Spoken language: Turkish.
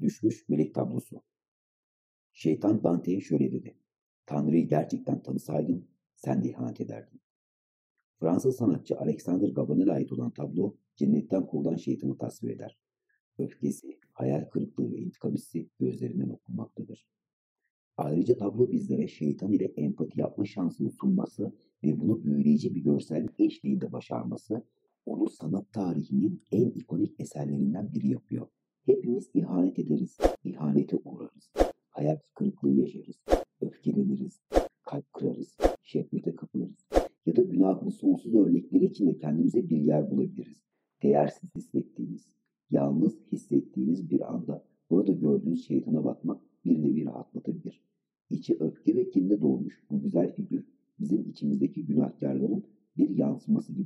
Düşmüş melek tablosu. Şeytan Dante'ye şöyle dedi. Tanrı'yı gerçekten tanısaydın sen de ihanet ederdin. Fransız sanatçı Alexander Gabanel'e ait olan tablo cennetten kovulan şeytanı tasvir eder. Öfkesi, hayal kırıklığı ve intikam hissi gözlerinden okunmaktadır. Ayrıca tablo bizlere şeytan ile empati yapma şansını sunması ve bunu büyüleyici bir görsellik eşliğinde başarması onu sanat tarihinin en ikonik eserlerinden biri yapıyor. Hepimiz ihanet ederiz, ihanete uğrarız, hayal kırıklığı yaşarız, öfkeleniriz, kalp kırarız, şehvete kapılırız ya da günahın sonsuz örnekleri içinde kendimize bir yer bulabiliriz. Değersiz hissettiğiniz, yalnız hissettiğiniz bir anda burada gördüğünüz şeytana bakmak bir nevi rahatlatabilir. İçi öfke ve kinde dolmuş bu güzel figür bizim içimizdeki günahkarların bir yansıması gibi.